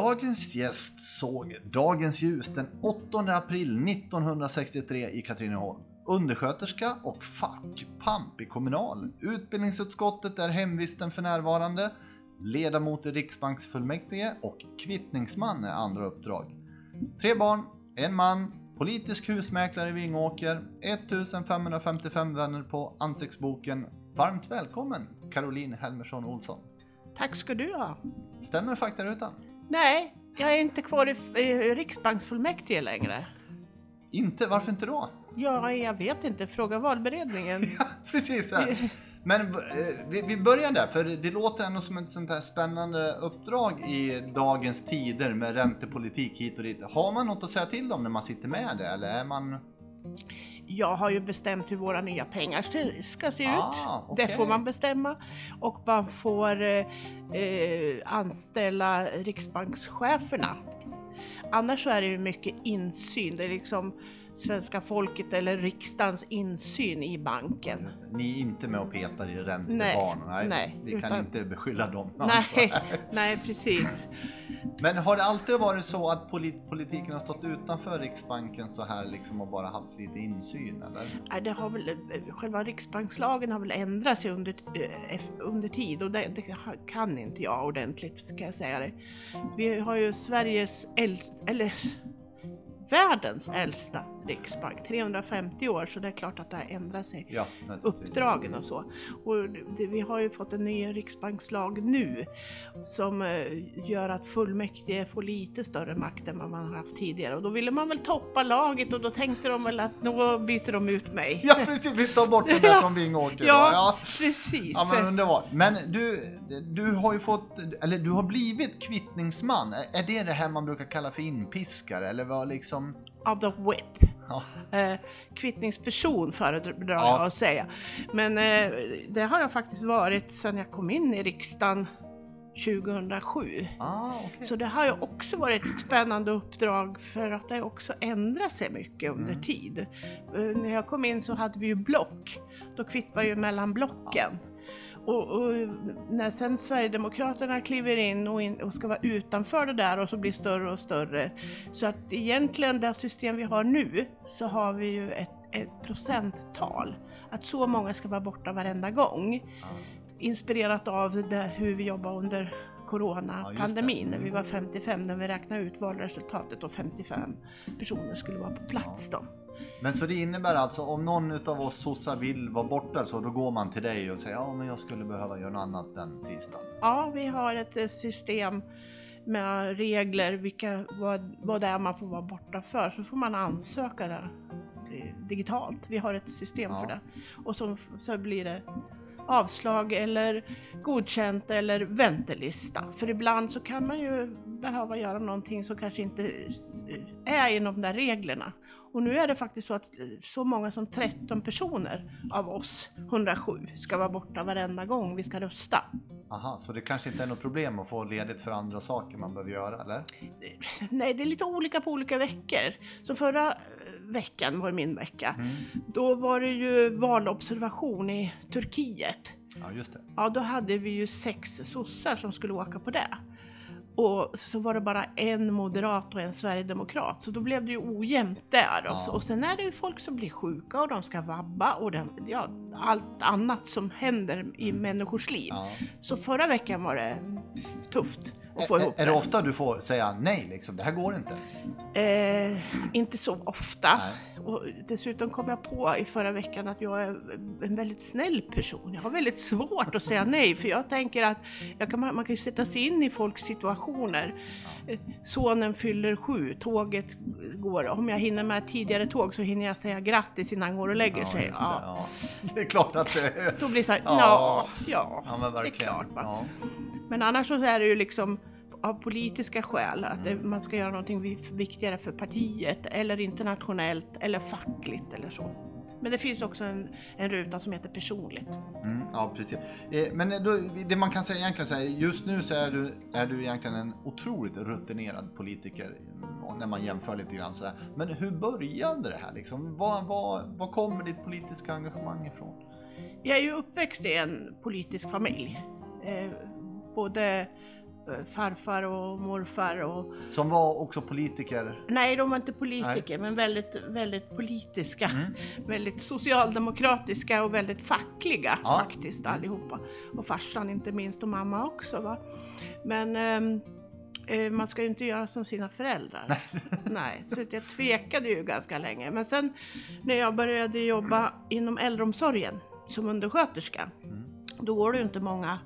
Dagens gäst såg dagens ljus den 8 april 1963 i Katrineholm. Undersköterska och fackpamp i Kommunal. Utbildningsutskottet är hemvisten för närvarande. Ledamot i Riksbanksfullmäktige och kvittningsman är andra uppdrag. Tre barn, en man, politisk husmäklare i Vingåker, 1555 vänner på ansiktsboken. Varmt välkommen Caroline Helmersson Olsson. Tack ska du ha. Stämmer faktarutan? Nej, jag är inte kvar i, i Riksbanksfullmäktige längre. Inte? Varför inte då? Ja, jag vet inte. Fråga valberedningen. Ja, precis. Ja. Men eh, vi, vi börjar där, för det låter ändå som ett sånt här spännande uppdrag i dagens tider med räntepolitik hit och dit. Har man något att säga till om när man sitter med det eller är man? Jag har ju bestämt hur våra nya pengar ska- se ut. Ah, okej. Det får man bestämma. Och man får eh, eh, anställa riksbankscheferna. Annars så är det ju mycket insyn. Det är liksom svenska folket eller riksdagens insyn i banken. Ni är inte med och petar i räntebanor? Nej, nej, Vi kan utan- inte beskylla dem. Nej, alltså. nej precis. Men har det alltid varit så att polit- politiken har stått utanför Riksbanken så här liksom och bara haft lite insyn eller? Nej, det har väl, själva riksbankslagen har väl ändrat sig under, eh, under tid och det, det kan inte jag ordentligt ska jag säga det. Vi har ju Sveriges äldsta, eller världens äldsta riksbank, 350 år, så det är klart att det har ändrat sig. Ja, uppdragen och så. Och det, vi har ju fått en ny riksbankslag nu som eh, gör att fullmäktige får lite större makt än vad man har haft tidigare. Och då ville man väl toppa laget och då tänkte de väl att nu byter de ut mig. Ja precis, vi tar bort den där Ja. från Vingåker. Ja, ja. precis. Ja men underbart. Men du, du har ju fått, eller du har blivit kvittningsman. Är det det här man brukar kalla för inpiskare eller vad liksom? Of the whip. Ja. Eh, kvittningsperson föredrar Ja. jag att säga. Men eh, det har jag faktiskt varit sedan jag kom in i riksdagen 2007. Ah, okej. Så det har ju också varit ett spännande uppdrag för att det också ändrat sig mycket under Mm. tid. Eh, När jag kom in så hade vi ju block. Då kvittade ju mellan blocken. Och, och när sen Sverigedemokraterna kliver in och, in och ska vara utanför det där och så blir större och större. Så att egentligen det system vi har nu så har vi ju ett, ett procenttal. Att så många ska vara borta varenda gång Ja. inspirerat av det, hur vi jobbade under Ja, coronapandemin det. när vi var 55, när vi räknade ut valresultatet och 55 personer skulle vara på plats då. Men så det innebär alltså om någon utav oss sossar vill vara borta så då går man till dig och säger ja men jag skulle behöva göra något annat den tisdagen. Ja, vi har ett eh, system med regler, vilka, vad, vad det är man får vara borta för, så får man ansöka det eh, digitalt. Vi har ett system Ja. för det. Och så, så blir det avslag eller godkänt eller väntelista. För ibland så kan man ju behöva göra någonting som kanske inte eh, är inom de där reglerna. Och nu är det faktiskt så att eh, så många som 13 personer av oss 107 ska vara borta varenda gång vi ska rösta. Aha, så det kanske inte är något problem att få ledigt för andra saker man behöver göra eller? Nej, det är lite olika på olika veckor. Så förra eh, veckan var min vecka. Mm. Då var det ju valobservation i Turkiet. Ja just det. Ja, då hade vi ju sex sossar som skulle åka på det. Och så var det bara en moderat och en sverigedemokrat, så då blev det ju ojämnt där. Ja. Och, sen är det ju folk som blir sjuka och de ska vabba och den, ja, allt annat som händer i Mm. människors liv. Ja. Så förra veckan var det tufft att få Är, ihop är det ofta du får säga nej liksom? Det här går inte? Eh, inte så ofta. Nej. Och dessutom kom jag på i förra veckan att jag är en väldigt snäll person. Jag har väldigt svårt att säga nej för jag tänker att jag kan, man kan ju sätta sig in i folks situationer. Eh, Sonen fyller sju, tåget går. Om jag hinner med tidigare tåg så hinner jag säga grattis innan han går och lägger sig. just det, Ja. ja. det är klart att det Då blir det så här, Ja. ja, ja, Ja det är klart. Va? Men annars så är det ju liksom av politiska skäl, att det, man ska göra någonting vi- viktigare för partiet eller internationellt eller fackligt eller så. Men det finns också en, en ruta som heter personligt. Mm, ja, precis. Eh, Men då, det man kan säga egentligen så här, just nu så är du, är du egentligen en otroligt rutinerad politiker mm, när man jämför lite grann så här. Men hur började det här liksom? Var, var, var kommer ditt politiska engagemang ifrån? Jag är ju uppväxt i en politisk familj. Eh, både eh, farfar och morfar och Som var också politiker. Nej, de var inte politiker, men väldigt, väldigt politiska. Mm. Väldigt socialdemokratiska och väldigt fackliga Ja. faktiskt allihopa. Och farsan inte minst och mamma också. Va? Men ehm, eh, man ska ju inte göra som sina föräldrar. Nej, så jag tvekade ju ganska länge. Men sen när jag började jobba inom äldreomsorgen som undersköterska, Mm. då går det ju inte många,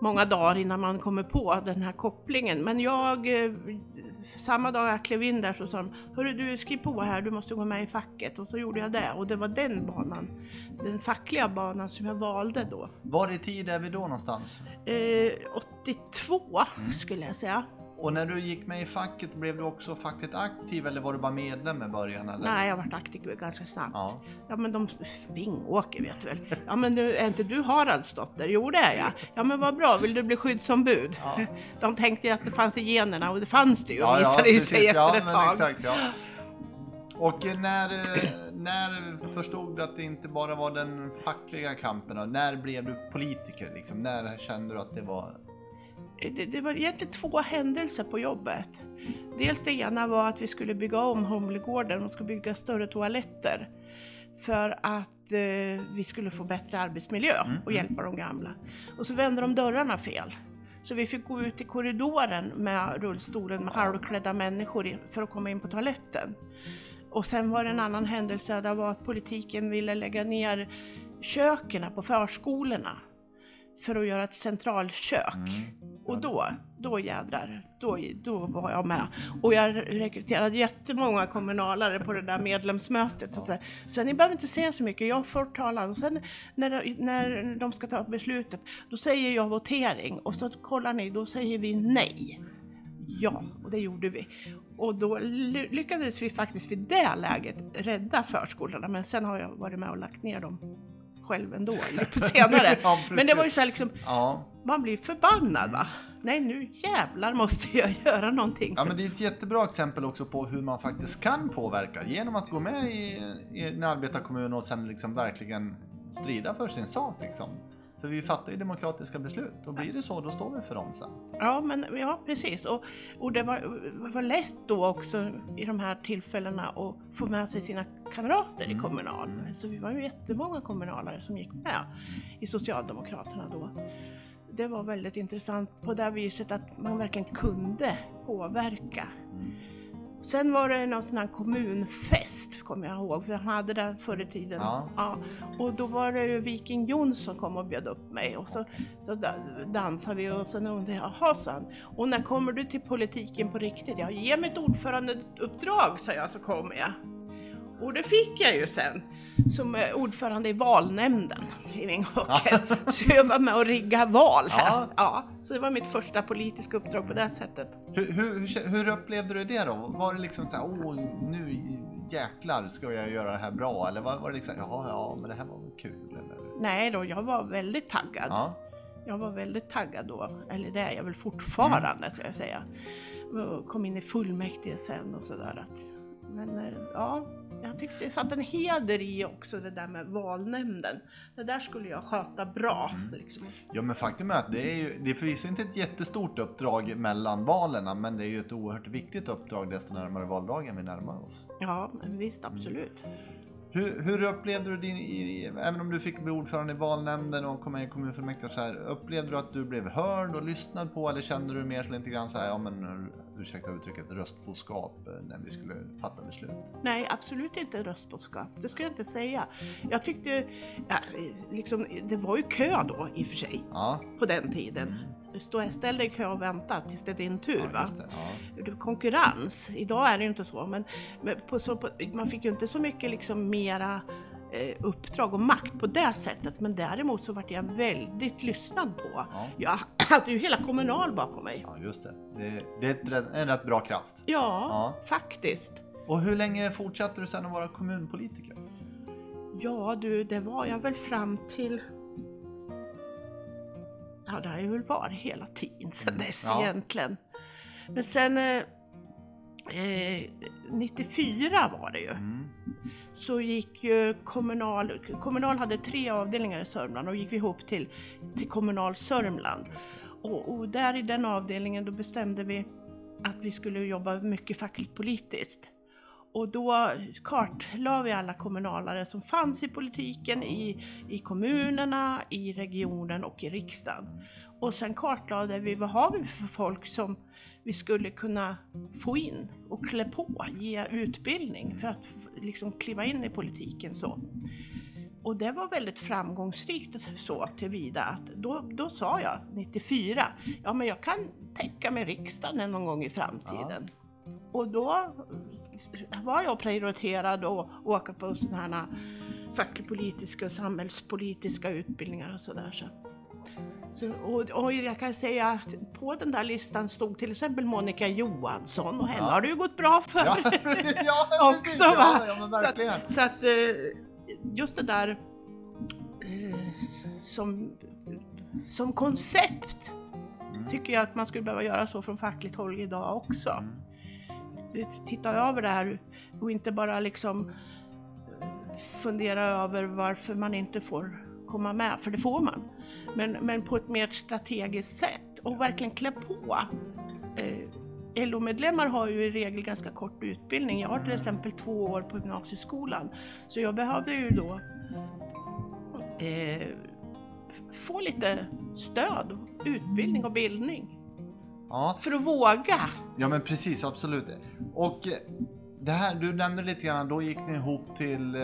många dagar innan man kommer på den här kopplingen. Men jag, eh, samma dag jag klev in där så sa de, hörru du skriv på här, du måste gå med i facket. Och så gjorde jag det och det var den banan, den fackliga banan som jag valde då. Var i tid är vi då någonstans? Eh, 82 Mm. skulle jag säga. Och när du gick med i facket, blev du också fackligt aktiv eller var du bara medlem i början? Eller? Nej, jag varit aktiv ganska snabbt. Ja. Ja men de, Vingåker vet du väl? Ja men du, är inte du Haraldsdotter? Jo det är jag. Ja men vad bra, vill du bli skyddsombud? Ja. De tänkte att det fanns i generna och det fanns det ju, Ja, ja, visade ju sig efter ja, ett tag. Exakt, ja. Och när, när förstod du att det inte bara var den fackliga kampen? När blev du politiker? Liksom? När kände du att det var... Det, det var egentligen två händelser på jobbet. Dels det ena var att vi skulle bygga om Humlegården och skulle bygga större toaletter. För att eh, vi skulle få bättre arbetsmiljö Mm, och mm. hjälpa de gamla. Och så vände de dörrarna fel. Så vi fick gå ut i korridoren med rullstolen med halvklädda människor för att komma in på toaletten. Och sen var det en annan händelse, det var att politiken ville lägga ner köken på förskolorna för att göra ett centralkök. Mm. Och då, då jädrar, då, då var jag med. Och jag rekryterade jättemånga kommunalare på det där medlemsmötet. Så, så, så ni behöver inte säga så mycket, jag får talan. Och sen när, när de ska ta beslutet, då säger jag votering. Och så kollar ni, då säger vi nej. Ja, och det gjorde vi. Och då ly- lyckades vi faktiskt vid det läget rädda förskolorna. Men sen har jag varit med och lagt ner dem själv ändå, lite senare. ja, Men det var ju så här liksom, Ja. man blir förbannad va? Nej nu jävlar måste jag göra någonting. ja, men det är ett jättebra exempel också på hur man faktiskt kan påverka genom att gå med i, i en arbetarkommun och sen liksom verkligen strida för sin sak. Liksom. För vi fattar ju demokratiska beslut och blir det så, då står vi för dem sen. Ja, men, ja precis. Och, och det var, var lätt då också i de här tillfällena att få med sig sina kamrater i Mm. Kommunal. Så vi var ju jättemånga kommunalare som gick med i Socialdemokraterna då. Det var väldigt intressant på det viset att man verkligen kunde påverka. Sen var det någon sån här kommunfest, kommer jag ihåg, för de hade det förr i tiden. Ja. Och då var det ju Viking Jonsson som kom och bjöd upp mig och så, så da- dansade vi och sen undrade jag, jaha sa han, och när kommer du till politiken på riktigt? Ja, ge mig ett ordförandeuppdrag, sa jag, så kommer jag. Och det fick jag ju sen som ordförande i valnämnden i Vingåker. Så jag var med och rigga val här. Ja. Ja. så det var mitt första politiska uppdrag på det sättet. Hur, hur, hur, upplevde du det då? Var det liksom så här, åh nu jäklar ska jag göra det här bra? Eller var, var det liksom, jaha, ja men det här var väl kul? Eller? Nej då, jag var väldigt taggad. Ja. Jag var väldigt taggad då, eller det är jag väl fortfarande ska jag säga. Kom in i fullmäktige sen och sådär. Men eh, ja, jag tyckte det satt en heder i också det där med valnämnden. Det där skulle jag sköta bra. Mm. Liksom. ja men faktum är att det är ju, det är förvisso inte ett jättestort uppdrag mellan valen men det är ju ett oerhört viktigt uppdrag desto närmare valdagen vi närmar oss. Ja, visst absolut. Hur, hur upplevde du din, i, även om du fick bli ordförande i valnämnden och kom med i kommunfullmäktige så här, upplevde du att du blev hörd och lyssnad på eller kände du mer så lite grann så här, ja men ursäkta uttrycket, röstboskap eh, när vi skulle fatta beslut? Nej, absolut inte röstboskap. Det skulle jag inte säga. Jag tyckte, ja, liksom, det var ju kö då i och för sig Ja, på den tiden. Stå, ställ dig i kö och vänta tills det är din tur. ja det. Ja. Konkurrens. Idag är det ju inte så, men, men på, så, på, man fick ju inte så mycket liksom mera uppdrag och makt på det sättet. Men däremot så vart jag väldigt lyssnad på. Ja. Jag hade ju hela Kommunal bakom mig. Ja, just det. Det, det är en rätt bra kraft. Ja, Ja. faktiskt. Och hur länge fortsatte du sen att vara kommunpolitiker? Ja du, det var jag väl fram till... Ja, det har ju väl varit hela tiden sedan dess Ja. egentligen. Men sen... Eh, eh, 94 var det ju. Mm så gick ju Kommunal, Kommunal hade tre avdelningar i Sörmland och gick vi ihop till, till Kommunal Sörmland. Och, och där i den avdelningen då bestämde vi att vi skulle jobba mycket fackligt politiskt. Och då kartlade vi alla kommunalare som fanns i politiken, i, i kommunerna, i regionen och i riksdagen. Och sen kartlade vi vad har vi för folk som vi skulle kunna få in och klä på, ge utbildning för att liksom kliva in i politiken så. Och det var väldigt framgångsrikt så tillvida att då, då sa jag 94, ja men jag kan tänka mig riksdagen någon gång i framtiden. Ja. Och då var jag prioriterad att åka på sådana här fackpolitiska och samhällspolitiska utbildningar och sådär. Så. Så, och, och, jag kan säga att på den där listan stod till exempel Monica Johansson och henne ja. har det ju gått bra för. Ja, ja också va? Så att, så att eh, just det där eh, som, som koncept mm. tycker jag att man skulle behöva göra så från fackligt håll idag också. Mm. Titta över det här och inte bara liksom eh, fundera över varför man inte får komma med, för det får man. Men, men på ett mer strategiskt sätt och verkligen klä på. Eh, LO-medlemmar har ju i regel ganska kort utbildning. Jag har till exempel två år på gymnasieskolan. Så jag behöver ju då eh, få lite stöd, utbildning och bildning. Ja. För att våga. Ja men precis, absolut. Och det här, du nämnde lite grann, då gick ni ihop till eh,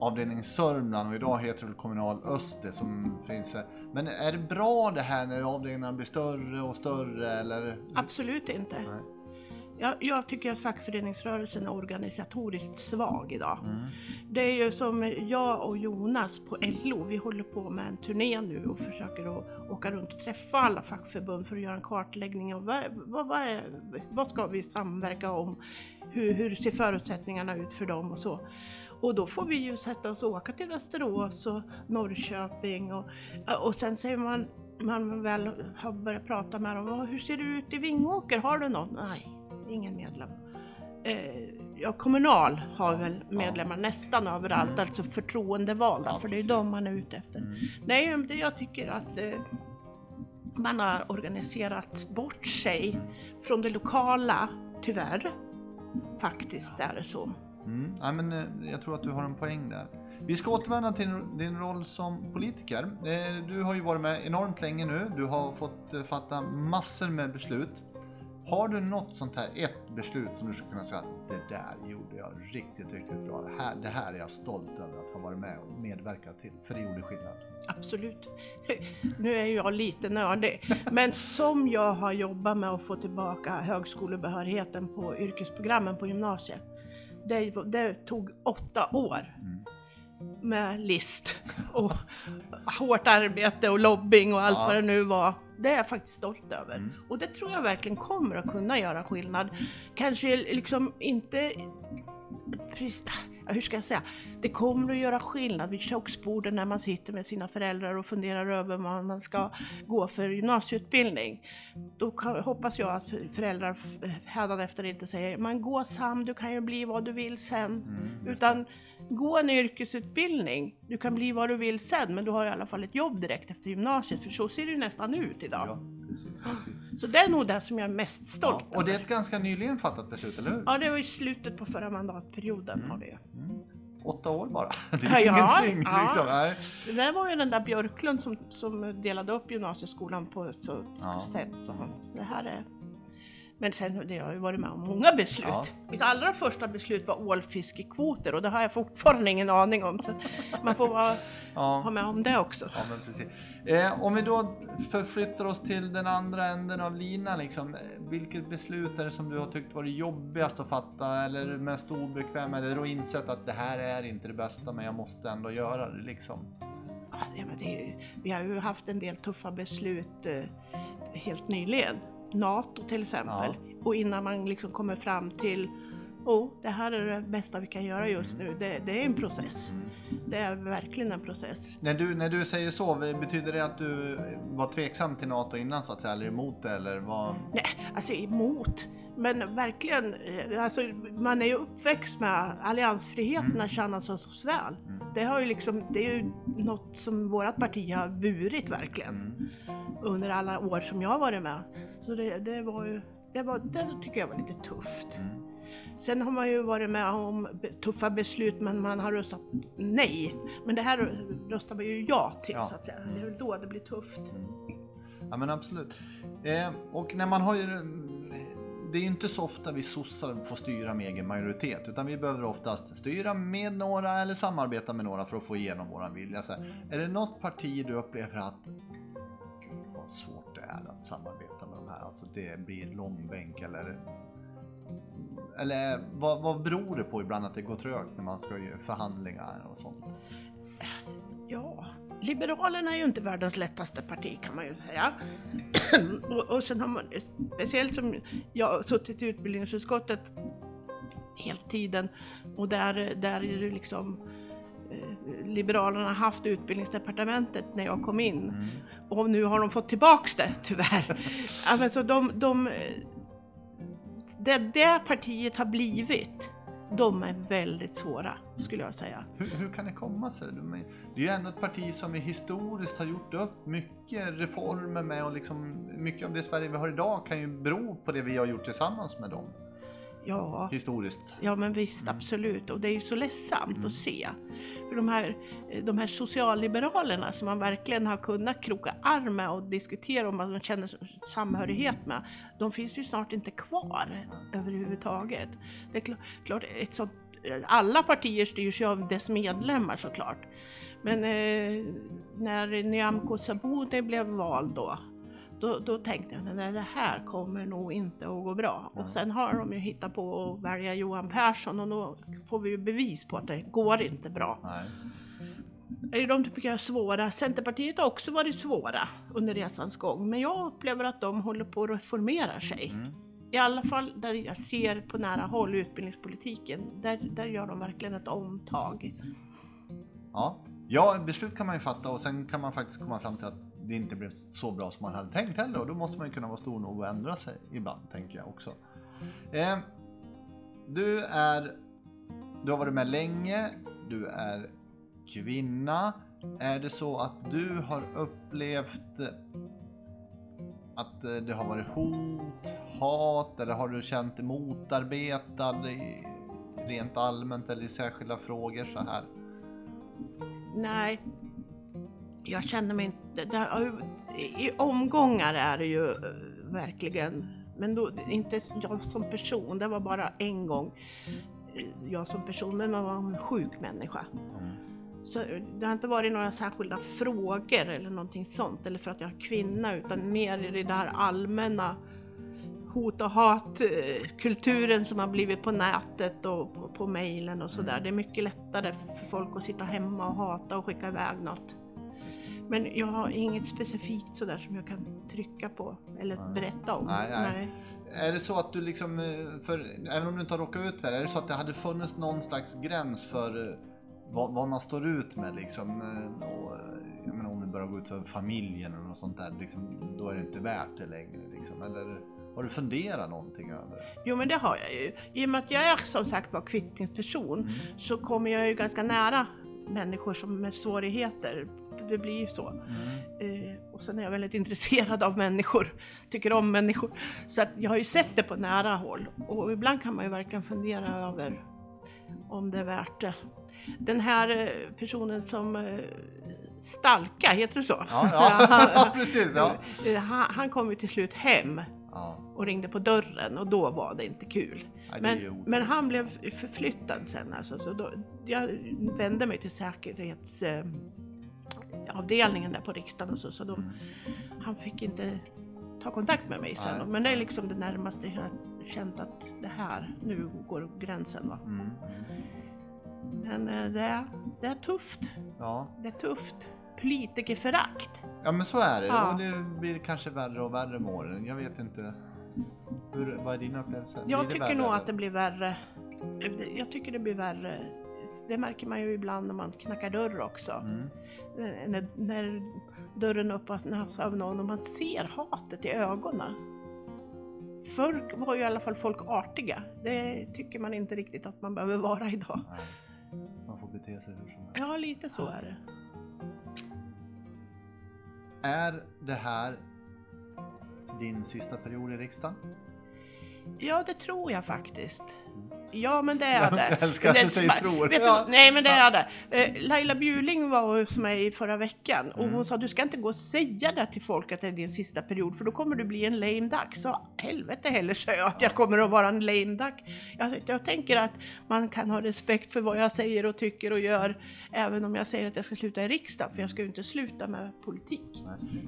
avdelning Sörmland och idag heter det kommunal Öster som finns här. Men är det bra det här när avdelningarna blir större och större eller? Absolut inte. Jag, jag, tycker att fackföreningsrörelsen är organisatoriskt svag idag. Mm. Det är ju som jag och Jonas på LO, vi håller på med en turné nu och försöker att åka runt och träffa alla fackförbund för att göra en kartläggning av vad, vad, vad, är, vad ska vi samverka om? Hur, hur ser förutsättningarna ut för dem och så. Och då får vi ju sätta oss och åka till Västerås och Norrköping och, och sen säger man, man väl har börjat prata med dem, hur ser det ut i Vingåker, har du någon? Nej, ingen medlem. Eh, ja, Kommunal har väl medlemmar ja. nästan överallt, mm. alltså förtroendevalda, ja, för det är de man är ute efter. Mm. Nej, det jag tycker att eh, man har organiserat bort sig från det lokala, tyvärr. Faktiskt är det så. Mm. Ja, men, eh, jag tror att du har en poäng där. Vi ska återvända till din roll som politiker. Eh, du har ju varit med enormt länge nu. Du har fått eh, fatta massor med beslut. Har du något sånt här, ett beslut som du skulle kunna säga att det där gjorde jag riktigt, riktigt bra. Det här, det här är jag stolt över att ha varit med och medverkat till, för det gjorde skillnad. Absolut. Nu är jag lite nördig, men som jag har jobbat med att få tillbaka högskolebehörigheten på yrkesprogrammen på gymnasiet det, det tog åtta år mm. med list och hårt arbete och lobbying och allt ja. vad det nu var. Det är jag faktiskt stolt över. Mm. Och det tror jag verkligen kommer att kunna göra skillnad. Kanske liksom inte hur ska jag säga, det kommer att göra skillnad vid köksborden när man sitter med sina föräldrar och funderar över vad man ska gå för gymnasieutbildning. Då hoppas jag att föräldrar hädanefter inte säger, man gå Sam, du kan ju bli vad du vill sen. Mm, Utan gå en yrkesutbildning, du kan bli vad du vill sen, men du har i alla fall ett jobb direkt efter gymnasiet, för så ser det ju nästan ut idag. Ja, precis, precis. Så det är nog det som jag är mest stolt ja, Och det är ett ganska nyligen fattat beslut, eller hur? Ja, det var i slutet på förra mandatperioden mm. har det mm. Åtta år bara. Det är ja, ingenting. Ja. Liksom. Nej. Det där var ju den där Björklund som, som delade upp gymnasieskolan på ett så ja. sätt. Det här är men sen det har jag ju varit med om många beslut. Ja. Mitt allra första beslut var ålfiskekvoter och det har jag fortfarande ingen aning om. Så man får vara, ja. ha med om det också. Ja, men precis. Eh, om vi då förflyttar oss till den andra änden av linan, liksom, vilket beslut är det som du har tyckt varit jobbigast att fatta eller mest obekväm eller och insett att det här är inte det bästa men jag måste ändå göra det liksom? Ja, det är, vi har ju haft en del tuffa beslut eh, helt nyligen. NATO till exempel. Ja. Och innan man liksom kommer fram till oh, det här är det bästa vi kan göra just nu. Det, det, är en process. Det är verkligen en process. När du, när du säger så, betyder det att du var tveksam till NATO innan så att säga, eller emot det eller vad? Nej, alltså emot. Men verkligen, eh, alltså, man är ju uppväxt med alliansfriheten mm. att känna sig så väl. Mm. Det, har ju liksom, det är ju något som vårt parti har burit verkligen. Mm. under alla år som jag har varit med. Så det, det var ju, det, var, det tycker jag var lite tufft. Mm. Sen har man ju varit med om tuffa beslut men man har röstat nej. Men det här röstar man ju ja till Ja. så att säga. Det är väl då det blir tufft. Mm. Ja men absolut. Eh, och när man har ju... Det är ju inte så ofta vi sossar får styra med egen majoritet utan vi behöver oftast styra med några eller samarbeta med några för att få igenom våran vilja. Så här, är det något parti du upplever att Gud vad svårt det är att samarbeta här, alltså det blir långbänk eller eller vad, vad beror det på ibland att det går trögt när man ska göra förhandlingar och sånt? Ja, Liberalerna är ju inte världens lättaste parti kan man ju säga. och, och sen har man, speciellt som jag har suttit i utbildningsutskottet hela tiden och där, där är det liksom eh, Liberalerna haft utbildningsdepartementet när jag kom in Mm och nu har de fått tillbaks det tyvärr. ja, men så de, de, det, det partiet har blivit, de är väldigt svåra skulle jag säga. Hur, hur kan det komma sig? Det är ju ändå ett parti som vi historiskt har gjort upp mycket reformer med och liksom mycket av det Sverige vi har idag kan ju bero på det vi har gjort tillsammans med dem Ja, historiskt. Ja men visst, Mm. absolut. Och det är ju så ledsamt Mm. att se. För de här, de här socialliberalerna som man verkligen har kunnat kroka arm med och diskutera om vad man känner samhörighet med, de finns ju snart inte kvar överhuvudtaget. Det är klart, klart ett sånt, alla partier styrs ju av dess medlemmar såklart. Men eh, när Nyamko Sabuni blev vald då, då, då tänkte jag att det här kommer nog inte att gå bra. Och sen har de ju hittat på att välja Johan Persson och då får vi ju bevis på att det går inte bra. Nej. De tycker jag är svåra. Centerpartiet har också varit svåra under resans gång, men jag upplever att de håller på att reformera sig. Mm. I alla fall där jag ser på nära håll utbildningspolitiken, där, där gör de verkligen ett omtag. Ja. ja, beslut kan man ju fatta och sen kan man faktiskt komma fram till att det inte blev så bra som man hade tänkt heller och då måste man ju kunna vara stor nog att ändra sig ibland, tänker jag också. Eh, du är, du har varit med länge, du är kvinna. Är det så att du har upplevt att eh, det har varit hot, hat eller har du känt dig motarbetad rent allmänt eller i särskilda frågor så här? Nej, jag känner mig inte... Ju- I omgångar är det ju eh, verkligen, men då, inte jag som person, det var bara en gång eh, jag som person, men man var en sjuk människa. Så eh, det har inte varit några särskilda frågor eller någonting sånt, eller för att jag är kvinna, utan mer i det där allmänna hot och hatkulturen som har blivit på nätet och på, på mejlen och sådär. Det är mycket lättare för folk att sitta hemma och hata och skicka iväg något. Men jag har inget specifikt sådär som jag kan trycka på eller Nej. berätta om. Nej, nej. Är det så att du liksom, eh, för, även om du inte har råkat ut för det, är det så att det hade funnits någon slags gräns för eh, vad, vad man står ut med liksom? eh, Och, jag menar om det börjar gå ut för familjen eller något sånt där, liksom, då är det inte värt det längre liksom. Eller har du funderat någonting över det? Jo men det har jag ju. I och med att jag är som sagt var kvittningsperson Mm. så kommer jag ju ganska nära människor som med svårigheter. Det blir ju så. Mm. Eh, och sen är jag väldigt intresserad av människor, tycker om människor. Så att jag har ju sett det på nära håll och ibland kan man ju verkligen fundera över om det är värt det. Den här eh, personen som eh, Stalka, heter det så? Ja, ja. precis. Ja. Eh, Han, han kom ju till slut hem Ja. och ringde på dörren och då var det inte kul. Nej, Men, men han blev förflyttad sen alltså, så då, jag vände mig till eh, avdelningen där på riksdagen och så, så de, Mm. han fick inte ta kontakt med mig sen. Nej. Men det är liksom det närmaste jag har känt att det här, nu går gränsen va. Mm. Men eh, det är, det är tufft. Ja. Det är tufft. Politikerförakt. ja, men så är det. Ja. Och det blir kanske värre och värre med åren. Jag vet inte. Hur, vad är din upplevelse? Jag tycker värre, nog eller? att det blir värre. Jag tycker det blir värre. Det märker man ju ibland när man knackar dörr också. Mm. När, när dörren öppnas av någon och man ser hatet i ögonen. Förr var ju i alla fall folk artiga. Det tycker man inte riktigt att man behöver vara idag. Nej. Man får bete sig hur som helst. Ja, lite så är det. Är det här din sista period i riksdagen? Ja, det tror jag faktiskt. Ja, men det är det. Jag älskar att du säger tror. Vet Ja. du, nej, men det Ja. är det. Eh, Laila Bjurling var hos mig i förra veckan och Mm. hon sa du ska inte gå och säga det till folk att det är din sista period för då kommer du bli en lame duck. Så helvete heller sa jag att jag kommer att vara en lame duck. Jag, jag tänker att man kan ha respekt för vad jag säger och tycker och gör även om jag säger att jag ska sluta i riksdagen för jag ska ju inte sluta med politik.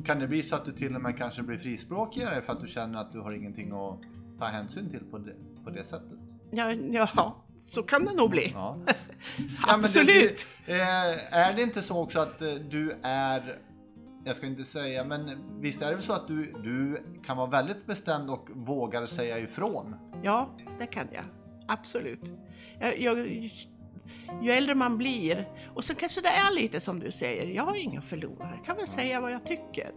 Kan det bli så att du till och med kanske blir frispråkigare för att du känner att du har ingenting att ta hänsyn till på det, på det sättet? Ja, ja, så kan det nog bli. Ja. Ja, men det- Absolut. det- eh, är det inte så också att eh, du är, jag ska inte säga, men visst är det väl så att du, du kan vara väldigt bestämd och vågar säga ifrån? Ja, det kan jag. Absolut. Jag, jag, ju äldre man blir, och så kanske det är lite som du säger, jag har inga förlorare, jag kan väl säga vad jag tycker.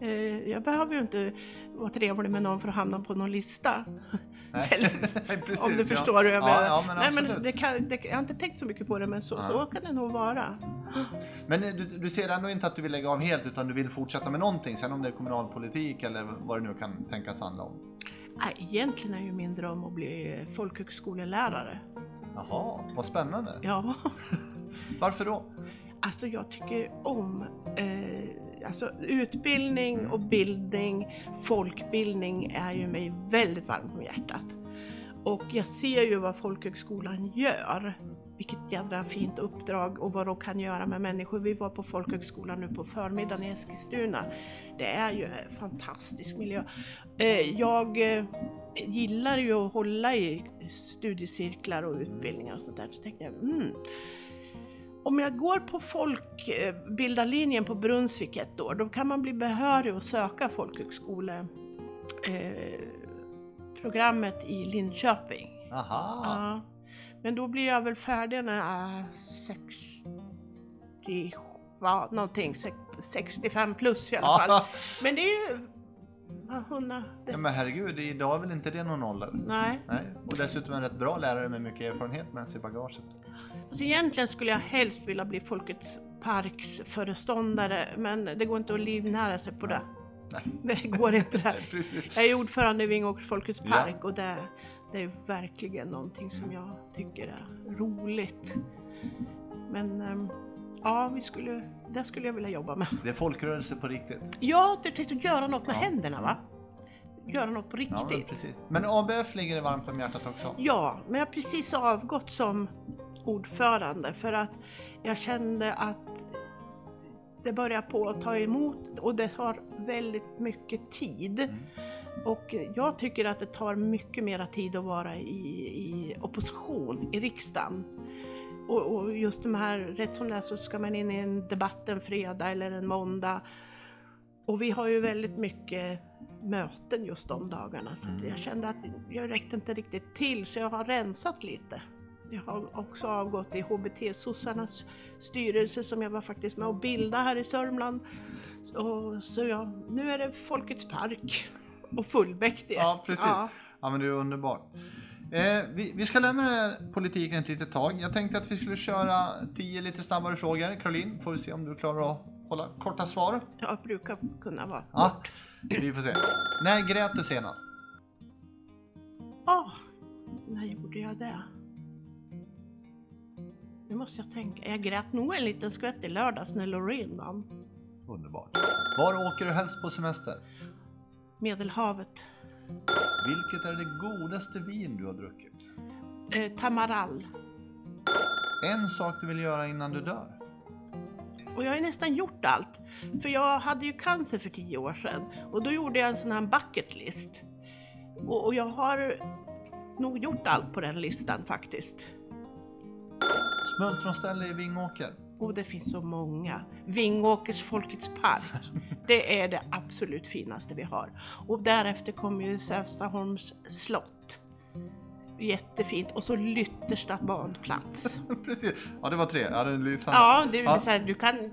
Eh, jag behöver ju inte vara trevlig med någon för att hamna på någon lista. Eller- Precis, om du ja. förstår hur jag ja, menar. ja, men Nej, men det kan, det, jag har inte tänkt så mycket på det, men så, Ja. så kan det nog vara. Men eh, du, du ser ändå inte att du vill lägga av helt utan du vill fortsätta med någonting, sen om det är kommunalpolitik eller vad det nu kan tänkas handla om? Nej, egentligen är ju min dröm att bli folkhögskolelärare. Jaha, vad spännande. Ja. Varför då? Alltså jag tycker om eh, alltså utbildning och bildning, folkbildning är ju mig väldigt varmt om hjärtat. Och jag ser ju vad folkhögskolan gör. Vilket jädra fint uppdrag och vad de kan göra med människor. Vi var på folkhögskolan nu på förmiddagen i Eskilstuna. Det är ju en fantastisk miljö. Eh, jag eh, gillar ju att hålla i studiecirklar och utbildningar och sånt där. Så tänkte jag, mm, om jag går på folkbildarlinjen på Brunnsvik ett år, då kan man bli behörig att söka folkhögskoleprogrammet eh, i Linköping. Aha. Ja. Men då blir jag väl färdig när jag är 60, ja, någonting, sex- 65 plus i alla fall. Men det är ju, vad hundra, det, ja, men herregud, idag är väl inte det någon ålder? nej. Nej, och dessutom en rätt bra lärare med mycket erfarenhet med sig i bagaget. Alltså egentligen skulle jag helst vilja bli Folkets Parks föreståndare, men det går inte att livnära sig på det. Nej. Det går inte det. Jag är ordförande i Vingåkers Folkets Ja. Park och det, det är verkligen någonting som jag tycker är roligt. Men ehm, ja, vi skulle, det skulle jag vilja jobba med. Det är folkrörelse på riktigt. Ja, du tänkte göra något med Ja. händerna va? Göra något på Ja, men, riktigt. precis. men ABF ligger det varmt om hjärtat också. Ja, men jag har precis avgått som ordförande för att jag kände att det börjar på att ta emot och det tar väldigt mycket tid. Mm. Och jag tycker att det tar mycket mera tid att vara i, i opposition i riksdagen. Och, och just de här, rätt som det är så ska man in i en debatt en fredag eller en måndag. Och vi har ju väldigt mycket möten just de dagarna så att Mm. jag kände att jag räckte inte riktigt till så jag har rensat lite. Jag har också avgått i HBT-sossarnas styrelse som jag var faktiskt med och bildade här i Sörmland. Så, så ja, nu är det Folkets Park och fullmäktige. Ja, precis. Ja. Ja, men det är underbart. Eh, vi, vi ska lämna den här politiken ett litet tag. Jag tänkte att vi skulle köra tio lite snabbare frågor. Caroline, får vi se om du klarar att hålla korta svar. Jag brukar kunna vara Ja, vi får se. När grät du senast? Åh, när gjorde jag det? Nu måste jag tänka. Jag grät nog en liten skvätt i lördags när Loreen vann. Underbart. Var åker du helst på semester? Medelhavet. Vilket är det godaste vin du har druckit? Eh, Tamarall. En sak du vill göra innan du dör? Och jag har nästan gjort allt. För jag hade ju cancer för tio år sedan och då gjorde jag en sån här bucket list. Och, och jag har nog gjort allt på den listan faktiskt. Smultronställe i Vingåker? Och det finns så många. Vingåkers Folkets Park. Det är det absolut finaste vi har. Och därefter kommer ju Sävstaholms slott. Jättefint. Och så Lyttersta badplats. Precis. Ja, det var tre. Ja, det är. Ja, det är Ja. Så här, du kan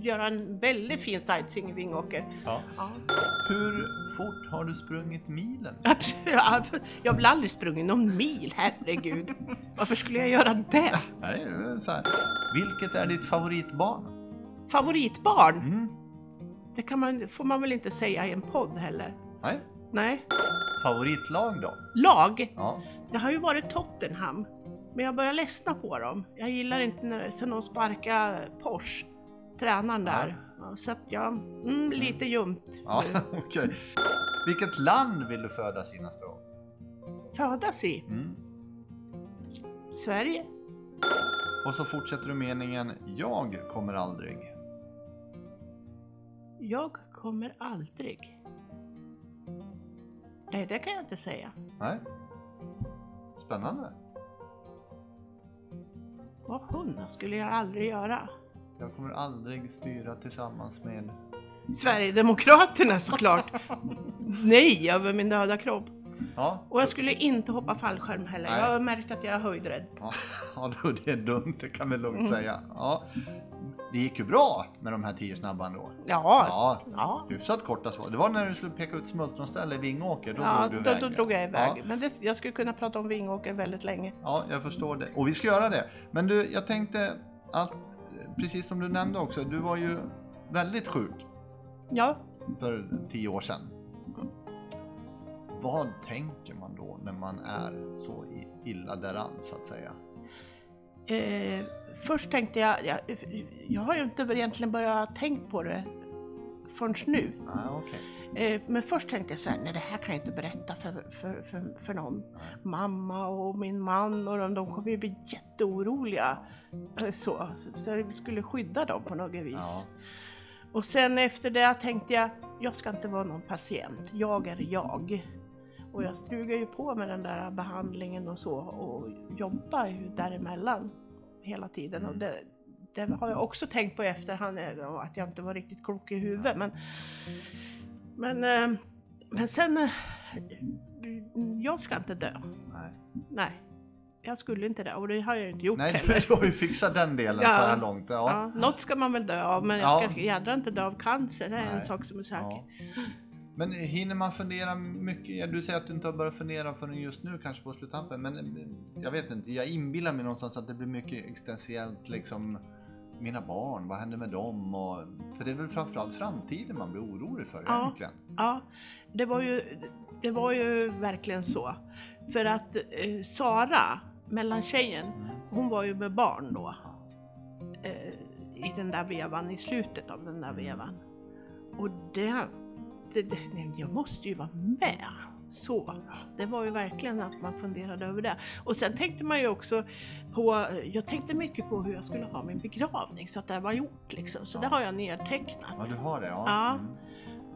göra en väldigt fin sightseeing i Vingåker. Ja. Ja. Hur fort har du sprungit milen? Jag har aldrig sprungit någon mil, herregud. Varför skulle jag göra det? Nej, så här. Vilket är ditt favoritbarn? Favoritbarn? Mm. Det kan man, får man väl inte säga i en podd heller. Nej. Nej. Favoritlag då? Lag? Ja. Det har ju varit Tottenham. Men jag börjar ledsna på dem. Jag gillar inte när de sparkar Porsche, tränaren där. Ja, så att jag, mm, lite ljumt. Ja, okej. Vilket land vill du födas i nästa år? Födas i Mm. Sverige. Och så fortsätter du meningen Jag kommer aldrig. Jag kommer aldrig. Nej, det kan jag inte säga. Nej. Spännande. Vad hon skulle jag aldrig göra. Jag kommer aldrig styra tillsammans med... Sverigedemokraterna såklart. Nej, över min döda kropp. Ja, Och jag skulle inte hoppa fallskärm heller. Nej. Jag har märkt att jag är höjdrädd. ja, ja det är dumt, det kan vi lugnt Mm. säga. Ja. Det gick ju bra med de här tio snabba ändå. Ja, Ja, ja. hyfsat korta svar. Det var när du skulle peka ut smultronställe i Vingåker, då ja drog du då, då drog jag iväg. Ja. Men det, jag skulle kunna prata om Vingåker väldigt länge. Ja, jag förstår det. Och vi ska göra det. Men du, jag tänkte att, precis som du nämnde också, du var ju väldigt sjuk Ja, för tio år sedan. Vad tänker man då när man är så illa däran så att säga? eh, först tänkte jag, jag, jag har ju inte egentligen börjat tänka på det förrän nu. Ah, okej. Eh, men först tänkte jag så här, nej det här kan jag inte berätta för, för, för, för någon. Mamma och min man och de, de kommer ju bli jätteoroliga. Eh, Så, så jag skulle skydda dem på något vis. Ja. Och sen efter det tänkte jag, jag ska inte vara någon patient, jag är jag. Och jag strugar ju på med den där behandlingen och så och jobbar ju däremellan hela tiden. Och det, det har jag också tänkt på i efterhand, eh, att jag inte var riktigt klok i huvudet. Men, men, eh, men sen, eh, jag ska inte dö. Nej, Nej, jag skulle inte det och det har jag ju inte gjort Nej heller. du har ju fixat den delen Ja. så här långt. Ja. Ja, något ska man väl dö av men Ja. jag ska jädra inte dö av cancer, det är en Nej. sak som är säker. Ja. Men hinner man fundera mycket? Du säger att du inte har börjat fundera förrän just nu kanske på sluttampen. Men eh, jag vet inte, jag inbillar mig någonstans att det blir mycket existentiellt liksom mina barn, vad händer med dem? Och, för det är väl framförallt framtiden man blir orolig för Ja. egentligen. Ja, det var ju, det var ju verkligen så. För att eh, Sara, mellantjejen, Mm. hon var ju med barn då. Eh, I den där vevan, i slutet av den där vevan. Och det, det, det jag måste ju vara med. Så, det var ju verkligen att man funderade över det. Och sen tänkte man ju också på, jag tänkte mycket på hur jag skulle ha min begravning så att det var gjort liksom. Så Ja. det har jag nedtecknat. Ja, du har det? Ja. Ja. Mm.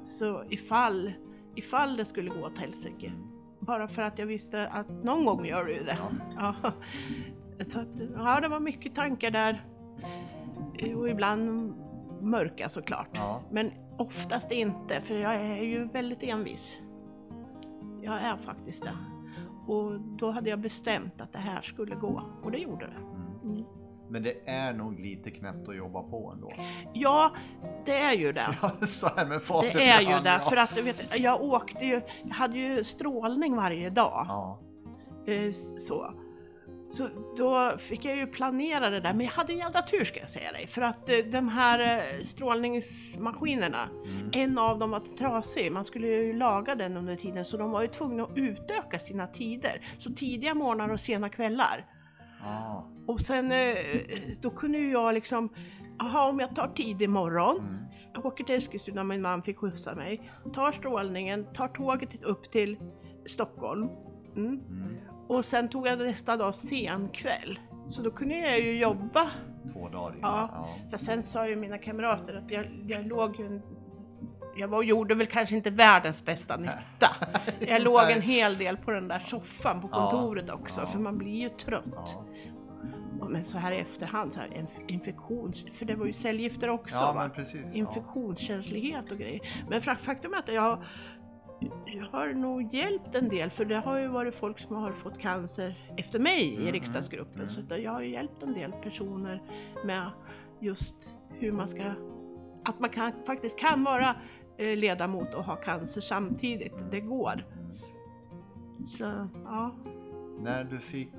Så ifall, ifall det skulle gå åt helsike. Bara för att jag visste att någon gång gör det ju det. Ja. Ja. Så att, ja, det var mycket tankar där. Och ibland mörka såklart. Ja. Men oftast inte, för jag är ju väldigt envis. Jag är faktiskt det. Och då hade jag bestämt att det här skulle gå. Och det gjorde det. Mm. Mm. Men det är nog lite knäppt att jobba på ändå. Ja, det är ju det. Ja, så här med facit Det är ju hand, det, ja. för att du vet, jag åkte ju, jag hade ju strålning varje dag. Ja. Eh, Så. Så då fick jag ju planera det där, men jag hade en jävla tur ska jag säga dig. För att eh, de här eh, strålningsmaskinerna, Mm. en av dem var trasig, man skulle ju laga den under tiden, så de var ju tvungna att utöka sina tider. Så tidiga morgnar och sena kvällar. Ja. Och sen, eh, då kunde ju jag liksom, jaha om jag tar tidig morgon, Mm. jag åker till Eskilstuna, min man fick skjutsa mig, tar strålningen, tar tåget upp till Stockholm. Mm. Mm. Och sen tog jag nästa dag sen kväll. Så då kunde jag ju jobba. Två dagar. Ja. Ja. För sen sa ju mina kamrater att jag, jag låg ju en, Jag var, gjorde väl kanske inte världens bästa nytta. Jag låg en hel del på den där soffan på kontoret också, Ja. för man blir ju trött. Ja. Men så här i efterhand, så här, en infektion, för det var ju cellgifter också ja, infektionskänslighet och grejer. Men faktum är att jag har nog hjälpt en del för det har ju varit folk som har fått cancer efter mig Mm, i riksdagsgruppen. mm, Så att jag har ju hjälpt en del personer med just hur man ska, att man kan, faktiskt kan vara eh, ledamot och ha cancer samtidigt. Det går. Mm. Så ja, När du fick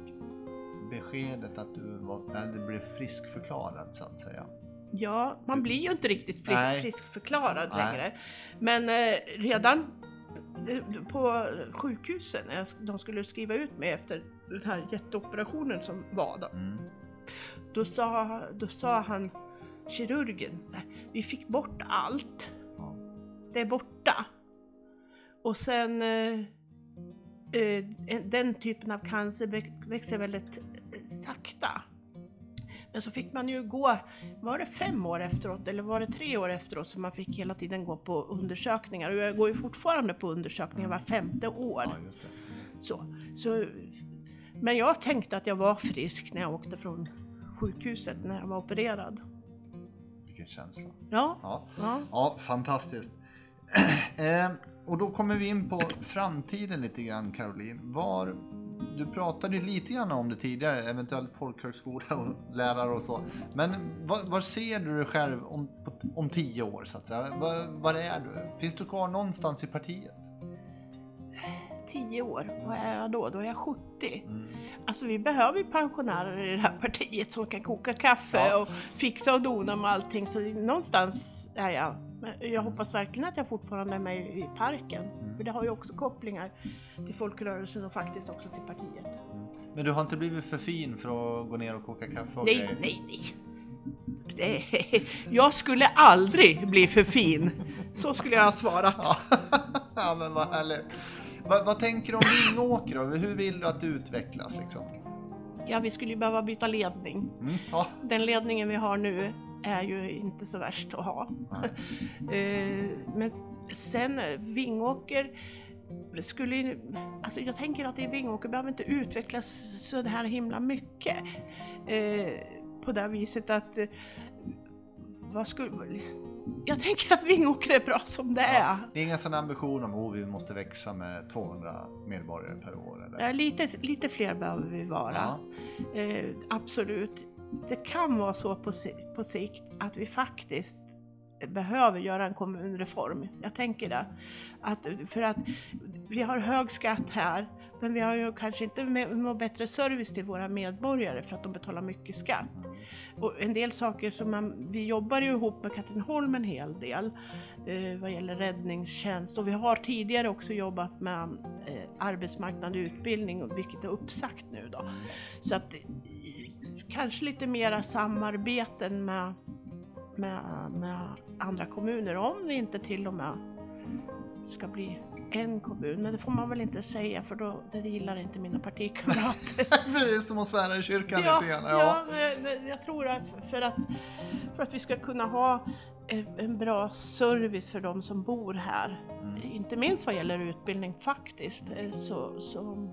beskedet att du var, när du blev friskförklarad så att säga. Ja, man blir ju inte riktigt frisk, friskförklarad Nej. längre. Men eh, redan på sjukhuset när de skulle skriva ut mig efter den här jätteoperationen som var då. Mm. Då sa, då sa han, kirurgen, "Nej, vi fick bort allt. Ja. Det är borta. Och sen, eh, eh, en- den typen av cancer väx- växer väldigt eh, sakta. Men så fick man ju gå, var det fem år efteråt eller var det tre år efteråt som man fick hela tiden gå på undersökningar? Och jag går ju fortfarande på undersökningar var femte år. ja, just det. Så, så, men jag tänkte att jag var frisk när jag åkte från sjukhuset när jag var opererad. Vilken känsla. Ja, Ja, ja. ja fantastiskt. eh, och då kommer vi in på framtiden lite grann Caroline. Var, du pratade ju lite grann om det tidigare, eventuellt folkhögskola och lärare och så. Men var, ser du dig själv om, om tio år så att säga? Var, var är du? Finns du kvar någonstans i partiet? Tio år, vad är jag då? Då är jag 70. Mm. Alltså vi behöver ju pensionärer i det här partiet som kan koka kaffe Ja. och fixa och dona med allting. Så någonstans är jag. Men jag hoppas verkligen att jag fortfarande är med i parken. Mm. För det har ju också kopplingar till folkrörelsen och faktiskt också till partiet. Men du har inte blivit för fin för att gå ner och koka kaffe och Nej, grejer? nej, nej. Det, jag skulle aldrig bli för fin. Så skulle jag ha svarat. Ja, ja men vad härligt. Vad, vad tänker du om Vingåker då? Hur vill du att det utvecklas liksom? Ja, vi skulle ju behöva byta ledning. Mm, ja. Den ledningen vi har nu är ju inte så värst att ha. Eh, Men sen eh, Vingåker skulle alltså jag tänker att i Vingåker behöver inte utvecklas så det här himla mycket. Eh, På det viset att, vad skulle, jag tänker att Vingåker är bra som det är. Ja, det är ingen sån ambition om att vi måste växa med 200 medborgare per år eller? Ja, lite, lite fler behöver vi vara. Ja. Eh, absolut. Det kan vara så på, på sikt att vi faktiskt behöver göra en kommunreform. Jag tänker det. Att, för att vi har hög skatt här, men vi har ju kanske inte någon bättre service till våra medborgare för att de betalar mycket skatt. Och en del saker som man, vi jobbar ju ihop med Katrineholm en hel del eh, vad gäller räddningstjänst och vi har tidigare också jobbat med eh, arbetsmarknad och utbildning, vilket är uppsagt nu då. Så att kanske lite mera samarbeten med, med, med andra kommuner om vi inte till och med ska bli en kommun. Men det får man väl inte säga för då, det gillar inte mina partikamrater. Det är som att svära i kyrkan ja, lite grann. ja. men jag tror att för, att för att vi ska kunna ha en en bra service för de som bor här, Mm. inte minst vad gäller utbildning faktiskt, eh, så, så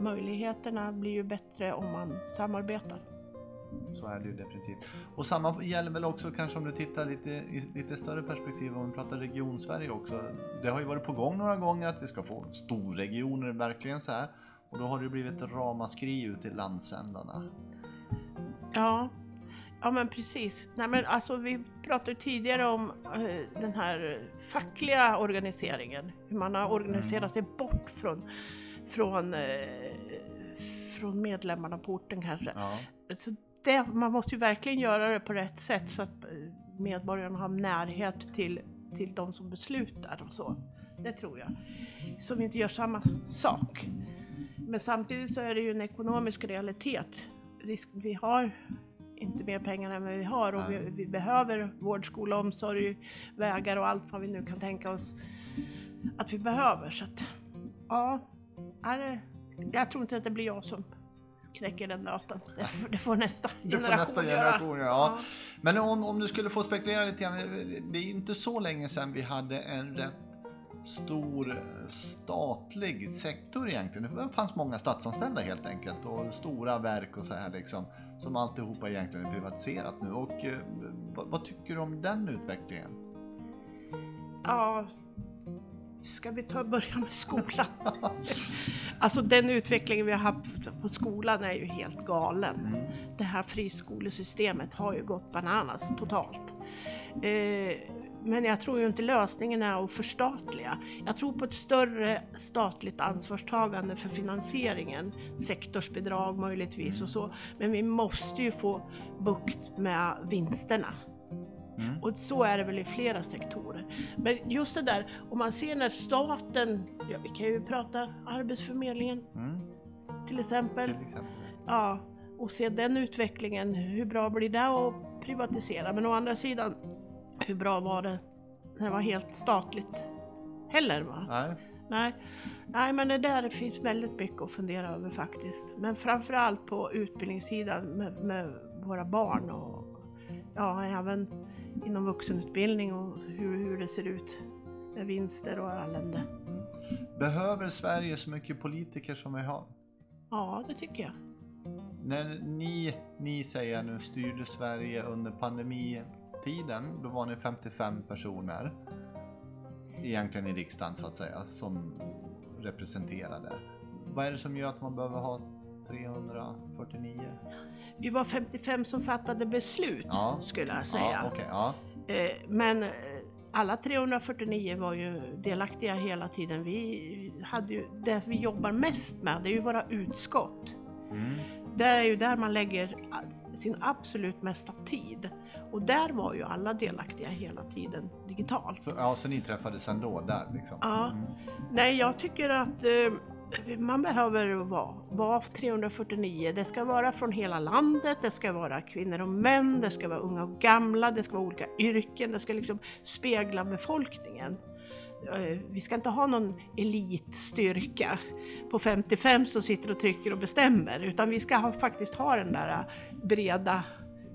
möjligheterna blir ju bättre om man samarbetar. Så är det ju definitivt. Och samma gäller väl också kanske om du tittar lite i lite större perspektiv om vi pratar region-Sverige också. Det har ju varit på gång några gånger att vi ska få storregioner verkligen så här. Och då har det blivit ett ramaskri ute i landsändarna. Ja, ja men precis. Nej, men alltså, vi pratade tidigare om eh, den här fackliga organiseringen, hur man har organiserat sig bort från, från, eh, från medlemmarna på orten kanske. Ja. Så det, man måste ju verkligen göra det på rätt sätt så att eh, medborgarna har närhet till, till de som beslutar och så. Det tror jag. Så vi inte gör samma sak. Men samtidigt så är det ju en ekonomisk realitet. Vi har inte mer pengar än vad vi har och vi, vi behöver vård, skola, omsorg, vägar och allt vad vi nu kan tänka oss att vi behöver. Så att, ja, jag tror inte att det blir jag som knäcker den nöten. Det, får- det får nästa Det får generation nästa generation göra. Ja. Men om, om du skulle få spekulera lite grann. Det är ju inte så länge sedan vi hade en rätt stor eh, statlig sektor egentligen. Det fanns många statsanställda helt enkelt och stora verk och så här liksom. Som alltihopa egentligen är privatiserat nu. Och eh, vad, vad tycker du om den utvecklingen? Ja, ska vi ta och börja med skolan? alltså den utvecklingen vi har haft på skolan är ju helt galen. Mm. Det här friskolesystemet har ju gått bananas totalt. Eh, men jag tror ju inte lösningen är att förstatliga. Jag tror på ett större statligt ansvarstagande för finansieringen, sektorsbidrag möjligtvis och så. Men vi måste ju få bukt med vinsterna. Mm. Och så är det väl i flera sektorer. Men just det där, om man ser när staten, ja, vi kan ju prata Arbetsförmedlingen Mm. till exempel, Till exempel. ja, och se den utvecklingen, hur bra blir det att privatisera? Men å andra sidan, hur bra var det när det var helt statligt heller? Va? Nej. Nej. Nej, men det där finns väldigt mycket att fundera över faktiskt. Men framförallt på utbildningssidan med, med våra barn och ja, även inom vuxenutbildning och hur, hur det ser ut med vinster och elände. Behöver Sverige så mycket politiker som vi har? Ja, det tycker jag. När ni, ni säger nu styrde Sverige under pandemitiden, då var ni 55 personer egentligen i riksdagen så att säga som representerade. Vad är det som gör att man behöver ha 349? Vi var 55 som fattade beslut Ja. skulle jag säga. Ja, ja. Eh, Men eh, alla 349 var ju delaktiga hela tiden. Vi hade ju, det vi jobbar mest med, det är ju våra utskott. Mm. Det är ju där man lägger sin absolut mesta tid. Och där var ju alla delaktiga hela tiden digitalt. Så, ja, så ni träffades ändå där liksom? Ja. Mm. Nej, jag tycker att eh, man behöver vara, vara 349. Det ska vara från hela landet, det ska vara kvinnor och män, det ska vara unga och gamla, det ska vara olika yrken, det ska liksom spegla befolkningen. Eh, vi ska inte ha någon elitstyrka på 55 som sitter och trycker och bestämmer, utan vi ska ha, faktiskt ha den där eh, breda,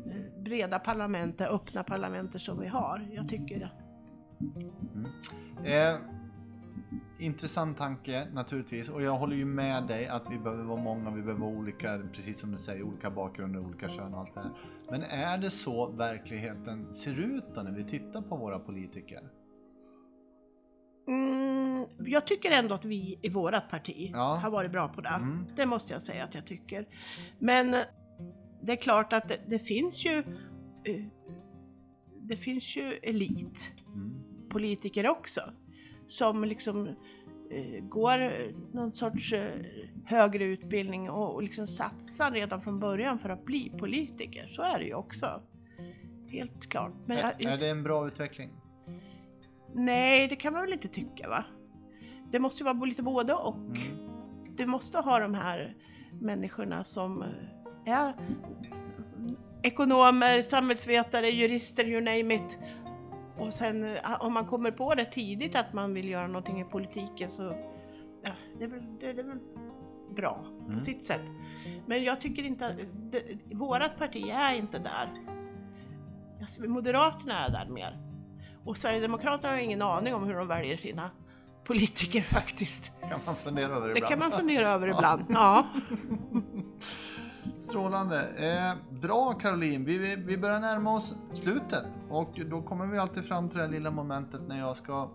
eh, breda parlamentet, öppna parlamentet som vi har. Jag tycker det. Mm. Eh, intressant tanke naturligtvis och jag håller ju med dig att vi behöver vara många, vi behöver vara olika, precis som du säger, olika bakgrunder, olika kön och allt det här. Men är det så verkligheten ser ut då när vi tittar på våra politiker? Mm, jag tycker ändå att vi i vårat parti Ja. har varit bra på det. Mm. Det måste jag säga att jag tycker. Men eh, det är klart att det, det finns ju eh, det finns ju elitpolitiker Mm. också som liksom eh, går eh, någon sorts eh, högre utbildning och, och liksom satsar redan från början för att bli politiker. Så är det ju också. Helt klart. Men jag, är, är det en bra utveckling? Nej, det kan man väl inte tycka va? Det måste ju vara lite både och. Mm. Du måste ha de här människorna som eh, är ekonomer, samhällsvetare, jurister, you name it. Och sen eh, om man kommer på det tidigt att man vill göra någonting i politiken så ja, det, är väl, det, det är väl bra Mm. på sitt sätt. Men jag tycker inte att det, vårat parti är inte där. Alltså, Moderaterna är där mer. Och Sverigedemokraterna har ingen aning om hur de väljer sina politiker faktiskt. kan man fundera över Det ibland. kan man fundera över ibland. Ja. Strålande. Eh, bra Caroline, vi, vi- vi börjar närma oss slutet och då kommer vi alltid fram till det lilla momentet när jag ska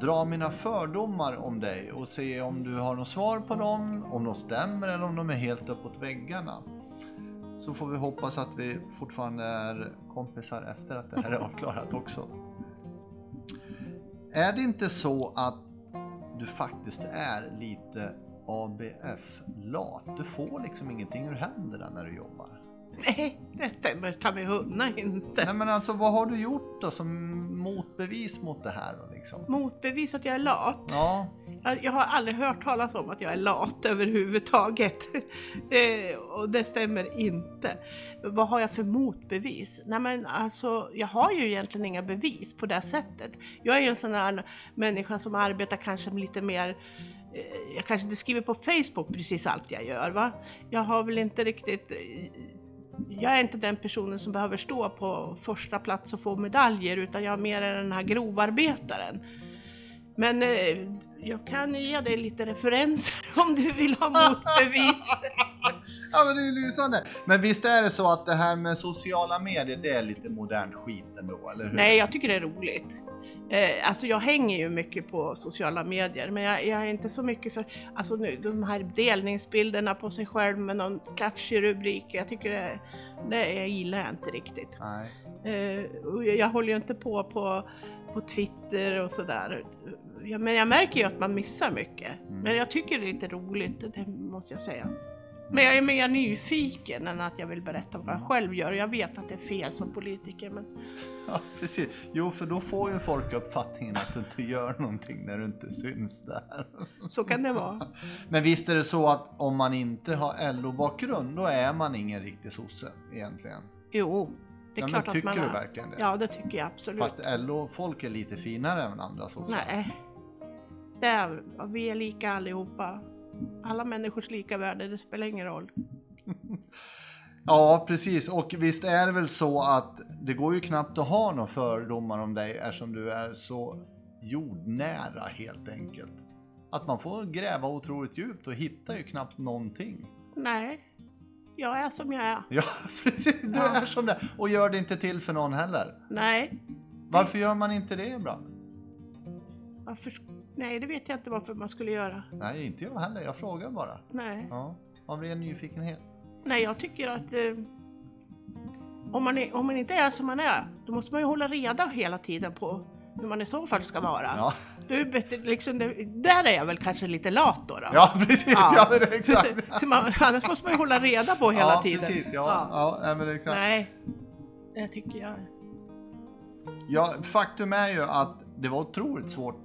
dra mina fördomar om dig och se om du har något svar på dem, om de stämmer eller om de är helt uppåt väggarna. Så får vi hoppas att vi fortfarande är kompisar efter att det här är avklarat också. Är det inte så att du faktiskt är lite ABF-lat? Du får liksom ingenting ur händerna när du jobbar. Nej, det stämmer ta mig hunna inte. Nej men alltså vad har du gjort då som motbevis mot det här då liksom? Motbevis att jag är lat. Ja, Jag jag har aldrig hört talas om att jag är lat överhuvudtaget. Eh, och det stämmer inte. Vad har jag för motbevis? Nej men alltså, jag har ju egentligen inga bevis på det sättet. Jag är ju en sån här människa som arbetar kanske lite mer jag kanske inte skriver på Facebook precis allt jag gör va. Jag har väl inte riktigt eh, jag är inte den personen som behöver stå på första plats och få medaljer utan jag är mer den här grovarbetaren. Men eh, jag kan ge dig lite referenser om du vill ha motbevis. ja men det är lysande. Men visst är det så att det här med sociala medier det är lite modern skit ändå, eller hur? Nej, jag tycker det är roligt. Eh, alltså jag hänger ju mycket på sociala medier men jag, jag är inte så mycket för alltså nu, de här delningsbilderna på sig själv med någon klatschig rubrik. Jag tycker det, det jag gillar jag inte riktigt. Nej. Eh, jag, jag håller ju inte på på, på Twitter och sådär. Ja, men jag märker ju att man missar mycket. Mm. Men jag tycker det är lite roligt, det måste jag säga. Men jag är mer nyfiken än att jag vill berätta vad jag själv gör. Jag vet att det är fel som politiker men Ja, precis. Jo, för då får ju folk uppfattningen att du inte gör någonting när du inte syns där. så kan det vara. Men visst är det så att om man inte har LO-bakgrund, då är man ingen riktig sosse egentligen. Jo, det är ja, klart men tycker att man du är. verkligen det? Ja, det tycker jag absolut. Fast LO-folk är lite finare än andra sossar. Nej. Det är, vi är lika allihopa. Alla människors lika värde, det spelar ingen roll. Ja, precis. Och visst är det väl så att det går ju knappt att ha några fördomar om dig eftersom du är så jordnära helt enkelt. Att man får gräva otroligt djupt och hittar ju knappt någonting. Nej, jag är som jag är. Ja, precis. Du Ja. är som det. Och gör det inte till för någon heller. Nej, Varför gör man inte det ibland? varför? Nej, det vet jag inte varför man skulle göra. Nej, inte jag heller. Jag frågar bara. Nej, Ja, av ren nyfikenhet. Nej jag tycker att eh, om, man är, om man inte är som man är, då måste man ju hålla reda hela tiden på hur man i så fall ska vara. Ja, Du, liksom, det, där är jag väl kanske lite lat då. då. ja precis. Ja, men exakt. Man, annars måste man ju hålla reda på hela ja, tiden. precis. Ja, ja. ja men exakt. Nej, det tycker jag. Ja, faktum är ju att det var otroligt svårt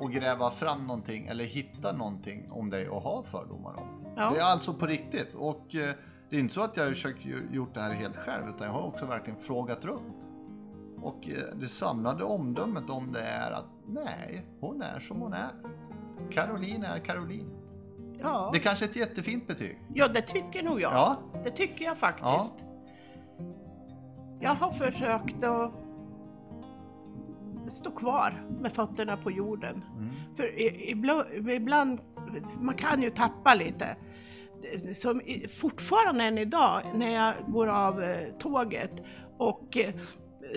att gräva fram någonting eller hitta någonting om dig och ha fördomar om. Ja. Det är alltså på riktigt och eh, det är inte så att jag har försökt gjort det här helt själv utan jag har också verkligen frågat runt. Och eh, det samlade omdömet om det är att nej, hon är som hon är. Caroline är Caroline. Ja. Det är kanske är ett jättefint betyg. ja, det tycker nog jag. Ja, Det tycker jag faktiskt. Jag har försökt att stå kvar med fötterna på jorden. mm. För ibland, ibland, man kan ju tappa lite. Som fortfarande än idag när jag går av eh, tåget och eh,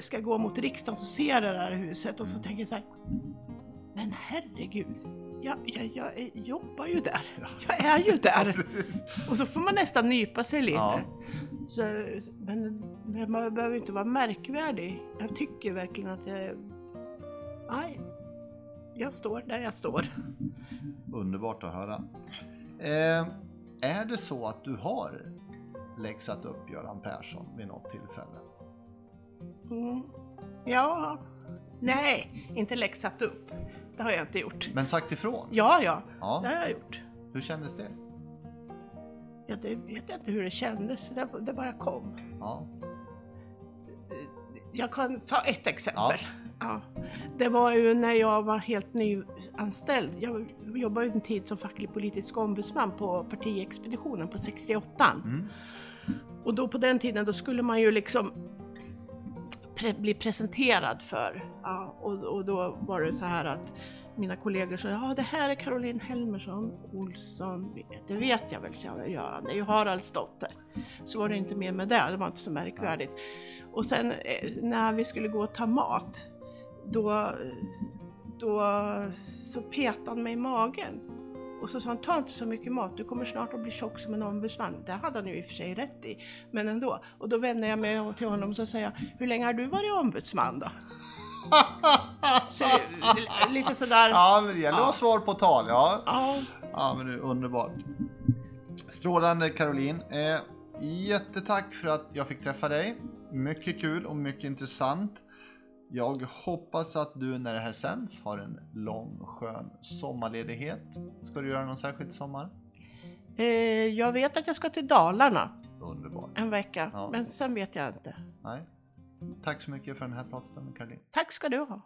ska gå mot riksdagen så ser jag det där huset och så Mm. tänker jag så här. Men herregud, jag, jag, jag är- jobbar ju där. Jag är ju där. Och så får man nästan nypa sig lite. Ja. Så, men, men man behöver inte vara märkvärdig. Jag tycker verkligen att jag... Nej, jag står där jag står. Underbart att höra. Eh, är det så att du har läxat upp Göran Persson vid något tillfälle? Mm. Ja, nej, inte läxat upp. Det har jag inte gjort. Men sagt ifrån? Ja, ja, det Ja. har jag gjort. Hur kändes det? Ja, det vet jag inte hur det kändes. Det, det bara kom. Ja. Jag kan ta ett exempel. Ja. Det var ju när jag var helt nyanställd. Jag jobbade ju en tid som facklig politisk ombudsman på partiexpeditionen på 68. Mm. Och då på den tiden då skulle man ju liksom pre- bli presenterad för. Ja, och, och då var det så här att mina kollegor sa ja det här är Caroline Helmersson Olsson. Det vet jag väl, sa. Ja, det är ju Haralds dotter. Så var det inte mer med det, det var inte så märkvärdigt. Och sen eh, när vi skulle gå och ta mat, då, då så petade han mig i magen. Och så sa han, ta inte så mycket mat, du kommer snart att bli tjock som en ombudsman. Det hade han ju i och för sig rätt i, men ändå. Och då vände jag mig till honom och så säger jag, hur länge har du varit ombudsman då? Så, lite sådär, ja, men det gäller att ha svar på tal. Ja, ja, ja men det är underbart. Strålande Caroline. Eh, jättetack för att jag fick träffa dig. Mycket kul och mycket intressant. Jag hoppas att du när det här sänds har en lång skön sommarledighet. Ska du göra någon särskild sommar? Eh, jag vet att jag ska till Dalarna. Underbart. En vecka, ja. men sen vet jag inte. Nej. Tack så mycket för den här pratstunden Caroline. Tack ska du ha.